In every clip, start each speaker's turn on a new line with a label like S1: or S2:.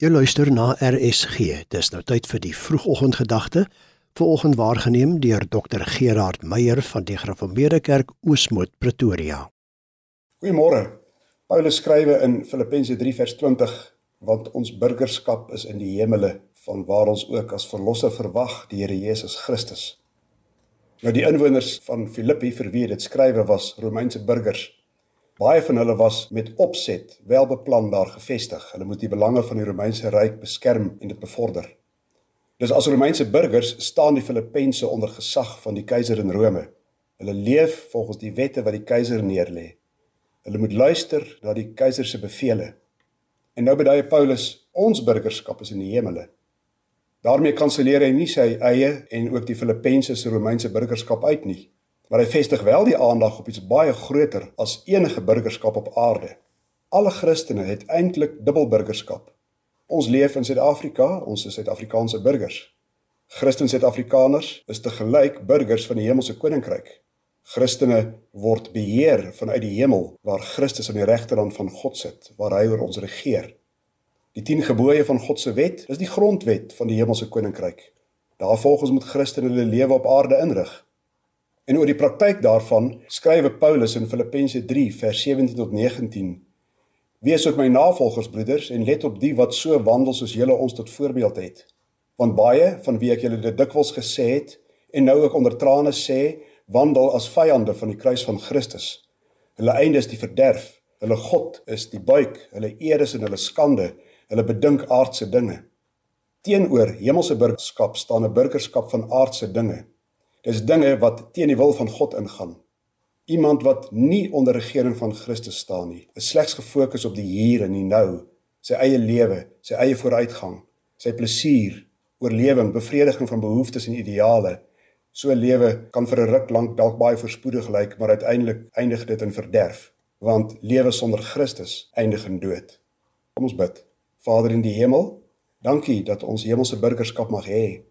S1: Jy luister na RSG. Dis nou tyd vir die vroegoggendgedagte. Vanoggend waargeneem deur Dr Gerard Meyer van die Gereformeerde Kerk Oosmoed Pretoria.
S2: Goeiemôre. Paulus skrywe in Filippense 3 vers 20 want ons burgerskap is in die hemele van waar ons ook as verlosser verwag die Here Jesus Christus. Nou die inwoners van Filippi vir wie dit skrywe was Romeinse burgers Baie van hulle was met opset welbeplan daar gevestig. Hulle moet die belange van die Romeinse ryk beskerm en dit bevorder. Dis as Romeinse burgers staan die Filippense onder gesag van die keiser in Rome. Hulle leef volgens die wette wat die keiser neerlê. Hulle moet luister na die keiser se bevele. En nou bedaai Paulus ons burgerskap is in die hemele. Daarmee kanselleer hy nie sy eie en ook die Filippense se Romeinse burgerskap uit nie maar hy vestig wel die aandag op iets baie groter as enige burgerskap op aarde. Alle Christene het eintlik dubbelburgerskap. Ons leef in Suid-Afrika, ons is Suid-Afrikaanse burgers. Christen Suid-Afrikaners is te gelyk burgers van die hemelse koninkryk. Christene word beheer vanuit die hemel waar Christus aan die regterhand van God sit, waar hy oor ons regeer. Die 10 gebooie van God se wet is die grondwet van die hemelse koninkryk. Daarvolgens moet Christene hulle lewe op aarde inrig En oor die praktyk daarvan skrywe Paulus in Filippense 3 vers 17 tot 19: Wees ook my navolgers broeders en let op die wat so wandel soos julle ons tot voorbeeld het. Want baie van wie ek julle dit dikwels gesê het en nou ook onder trane sê, wandel as vyande van die kruis van Christus. Hulle einde is die verderf. Hulle God is die buik, hulle eer is in hulle skande, hulle bedink aardse dinge. Teenoor hemelse burgerskap staan 'n burgerskap van aardse dinge. Dis dinge wat teen die wil van God ingaan. Iemand wat nie onder regering van Christus staan nie, is slegs gefokus op die hier en die nou, sy eie lewe, sy eie vooruitgang, sy plesier, oorlewing, bevrediging van behoeftes en ideale. So 'n lewe kan vir 'n ruk lank dalk baie voorspoedig lyk, maar uiteindelik eindig dit in verderf, want lewe sonder Christus eindig in dood. Kom ons bid. Vader in die hemel, dankie dat ons hemelse burgerskap mag hê.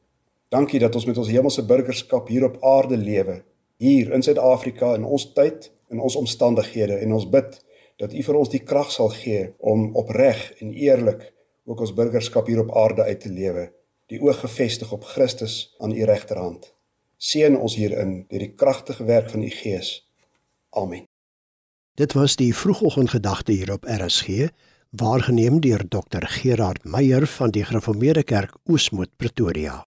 S2: Dankie dat ons met ons hemelse burgerskap hier op aarde lewe, hier in Suid-Afrika in ons tyd en ons omstandighede en ons bid dat U vir ons die krag sal gee om opreg en eerlik ook ons burgerskap hier op aarde uit te lewe, die oog gefestig op Christus aan U regterhand. Seën ons hierin deur die kragtige werk van U Gees. Amen.
S1: Dit was die vroegoggendgedagte hier op RSG, waargeneem deur Dr Gerard Meyer van die Gereformeerde Kerk Oosmoed Pretoria.